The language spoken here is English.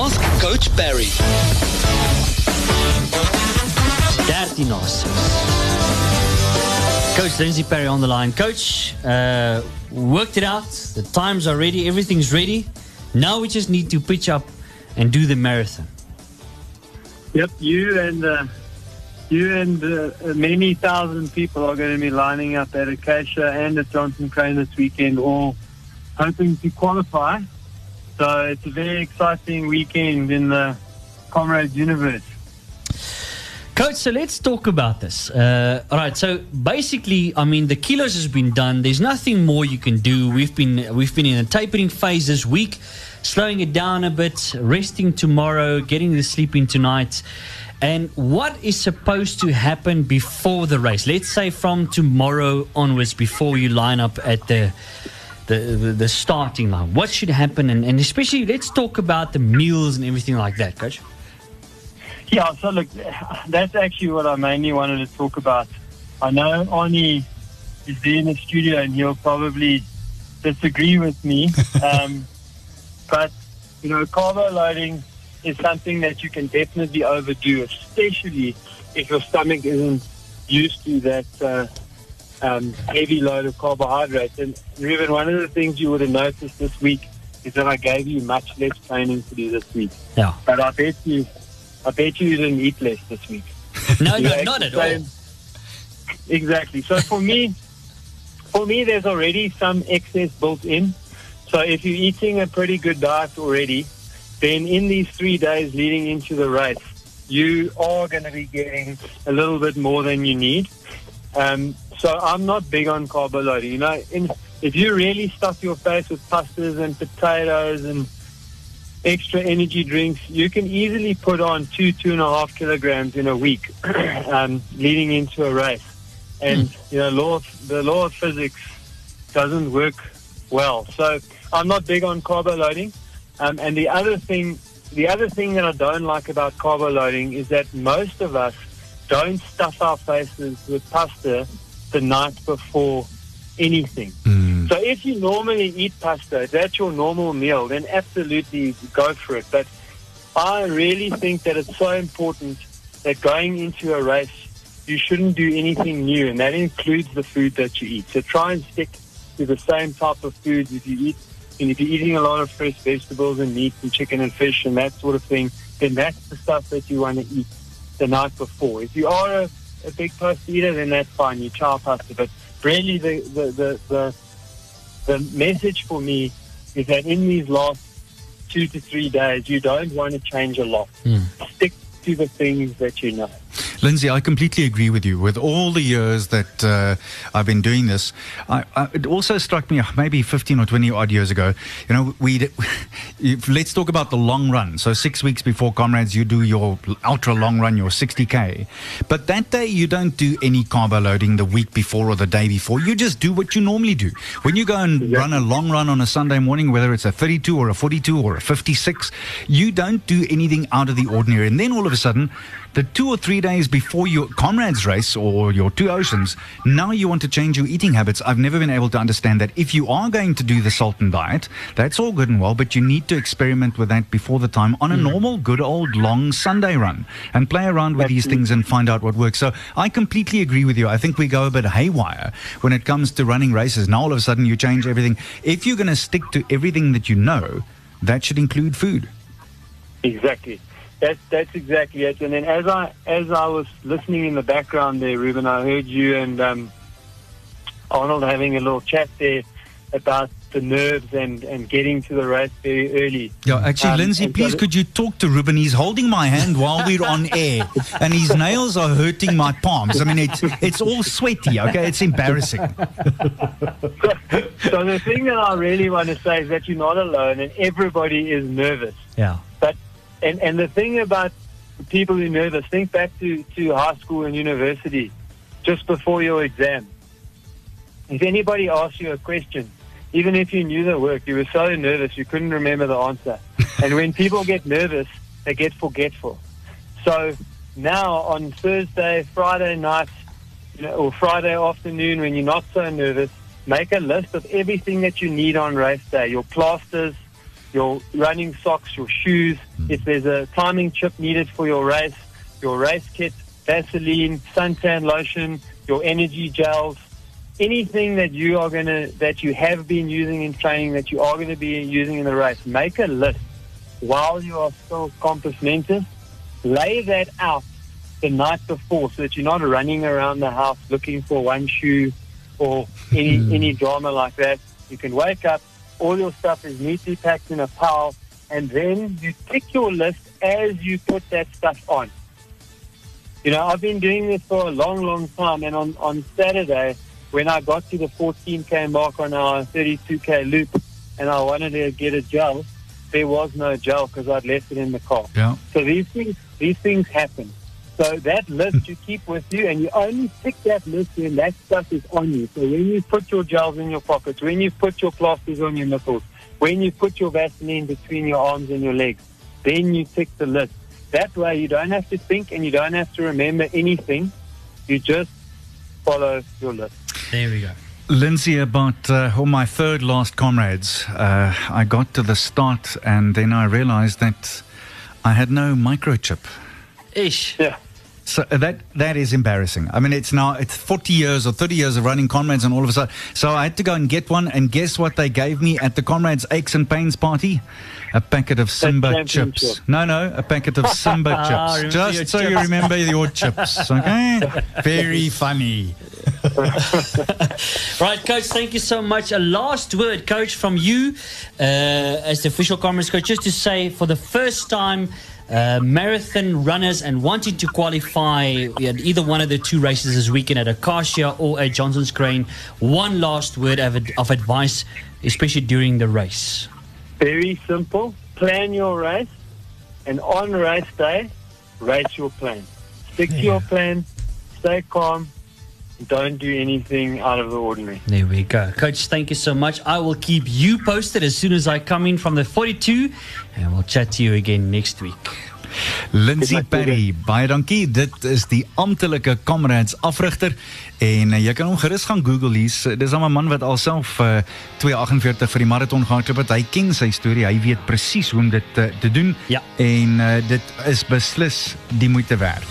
Ask Coach Parry. Dirty nonsense. Coach Lindsey Parry on the line. Coach, uh, worked it out. The times are ready. Everything's ready. Now we just need to pitch up and do the marathon. Yep, you and uh, you and uh, many thousand people are going to be lining up at Acacia and at Johnson Crane this weekend, all hoping to qualify. So it's a very exciting weekend in the Comrades universe. Coach, so let's talk about this. Uh, all right, so basically, I mean, the kilos has been done. There's nothing more you can do. We've been we've been in a tapering phase this week, slowing it down a bit, resting tomorrow, getting the sleep in tonight. And what is supposed to happen before the race? Let's say from tomorrow onwards, before you line up at the the, the, the starting line. What should happen? And, and especially, let's talk about the meals and everything like that, Coach. Yeah, so look, that's actually what I mainly wanted to talk about. I know Arnie is there in the studio and he'll probably disagree with me. um, but, you know, carbo loading is something that you can definitely overdo, especially if your stomach isn't used to that uh, um, heavy load of carbohydrates. And Ruben, one of the things you would have noticed this week is that I gave you much less training to do this week. Yeah. But I bet you, I bet you you didn't eat less this week. No, You no, not at all. Exactly. So for me, for me, there's already some excess built in. So if you're eating a pretty good diet already, then in these three days leading into the race, you are going to be getting a little bit more than you need. Um, so I'm not big on carbo loading. You know, in, if you really stuff your face with pastas and potatoes and extra energy drinks, you can easily put on two, two and a half kilograms in a week, um, leading into a race. And you know, law of, the law of physics doesn't work well. So I'm not big on carbo loading. Um, and the other thing, the other thing that I don't like about carbo loading is that most of us don't stuff our faces with pasta the night before anything. Mm. So if you normally eat pasta, if that's your normal meal, then absolutely go for it. But I really think that it's so important that going into a race, you shouldn't do anything new, and that includes the food that you eat. So try and stick to the same type of foods if you eat. And if you're eating a lot of fresh vegetables and meat and chicken and fish and that sort of thing, then that's the stuff that you want to eat the night before. If you are a, a big pasta eater, then that's fine. You chow pasta. But really, the, the, the, the, the message for me is that in these last two to three days, you don't want to change a lot. Hmm. Stick to the things that you know. Lindsey, I completely agree with you. With all the years that uh, I've been doing this, I, I, it also struck me uh, maybe 15 or 20 odd years ago. You know, we let's talk about the long run. So six weeks before comrades, you do your ultra long run, your 60k. But that day, you don't do any carbo loading the week before or the day before. You just do what you normally do. When you go and run a long run on a Sunday morning, whether it's a 32 or a 42 or a 56, you don't do anything out of the ordinary. And then all of a sudden, the two or three days before your comrades race or your two oceans, now you want to change your eating habits. I've never been able to understand that. If you are going to do the Saltin diet, that's all good and well, but you need to experiment with that before the time on a hmm. normal, good old long Sunday run and play around with these things and find out what works. So I completely agree with you. I think we go a bit haywire when it comes to running races. Now all of a sudden you change everything. If you're going to stick to everything that you know, that should include food. Exactly. That's that's exactly it. And then as I as I was listening in the background there, Ruben, I heard you and um, Arnold having a little chat there about the nerves and, and getting to the race very early. Yeah, actually, Um, Lindsey, and so please could you talk to Ruben? He's holding my hand while we're on air, and his nails are hurting my palms. I mean, it's it's all sweaty. Okay, it's embarrassing. so the thing that I really want to say is that you're not alone, and everybody is nervous. Yeah. But and and the thing about people who are nervous, think back to to high school and university, just before your exam. If anybody asks you a question, even if you knew the work, you were so nervous you couldn't remember the answer. and when people get nervous, they get forgetful. So now on Thursday, Friday night, you know, or Friday afternoon, when you're not so nervous, make a list of everything that you need on race day: your plasters, your running socks, your shoes. Hmm. If there's a timing chip needed for your race, your race kit, Vaseline, suntan lotion, your energy gels, anything that you are gonna that you have been using in training that you are going to be using in the race. Make a list while you are still compos mentis. Lay that out the night before so that you're not running around the house looking for one shoe or any hmm. any drama like that. You can wake up, all your stuff is neatly packed in a pile, and then you tick your list as you put that stuff on. You know, I've been doing this for a long, long time, and on, on Saturday, when I got to the 14k mark on our 32k loop, and I wanted to get a gel, there was no gel because I'd left it in the car. Yeah. So these things, these things happen. So that list you keep with you, and you only pick that list when that stuff is on you. So when you put your gels in your pockets, when you put your plasters on your nipples, when you put your Vaseline between your arms and your legs, then you tick the list. That way you don't have to think and you don't have to remember anything. You just follow your list. There we go. Lindsey, about uh, all my third last comrades, uh, I got to the start and then I realized that I had no microchip. Ish. Yeah. So uh, that that is embarrassing. I mean, it's now it's 40 years or 30 years of running comrades, and all of a sudden, so I had to go and get one. And guess what they gave me at the comrades aches and pains party? A packet of Simba chips. No, no, a packet of Simba Ah, chips. remember Just so you chips. remember your chips. Okay, very funny. Right, coach, thank you so much. A last word, coach, from you uh, as the official Comrades coach, just to say for the first time, uh, marathon runners and wanting to qualify at either one of the two races this weekend at Acacia or at Johnson's Crane, one last word of, of advice, especially during the race. Very simple. Plan your race, and on race day, race your plan. Stick to your plan. Stay calm. Don't do anything out of the ordinary. There we go. Coach, thank you so much. I will keep you posted as soon as I come in from the 42, and we'll chat to you again next week. Lindsay Perry, baie dankie. Dit is die amptelike Comrades afrigter en uh, jy kan hom gerus gaan Google hier's. uh, Dis 'n man wat alself uh, 248 vir die maraton gehardloop het. Hy ken sy storie. Hy weet presies hoe om dit uh, te doen Ja. en uh, dit is beslis die moeite werd.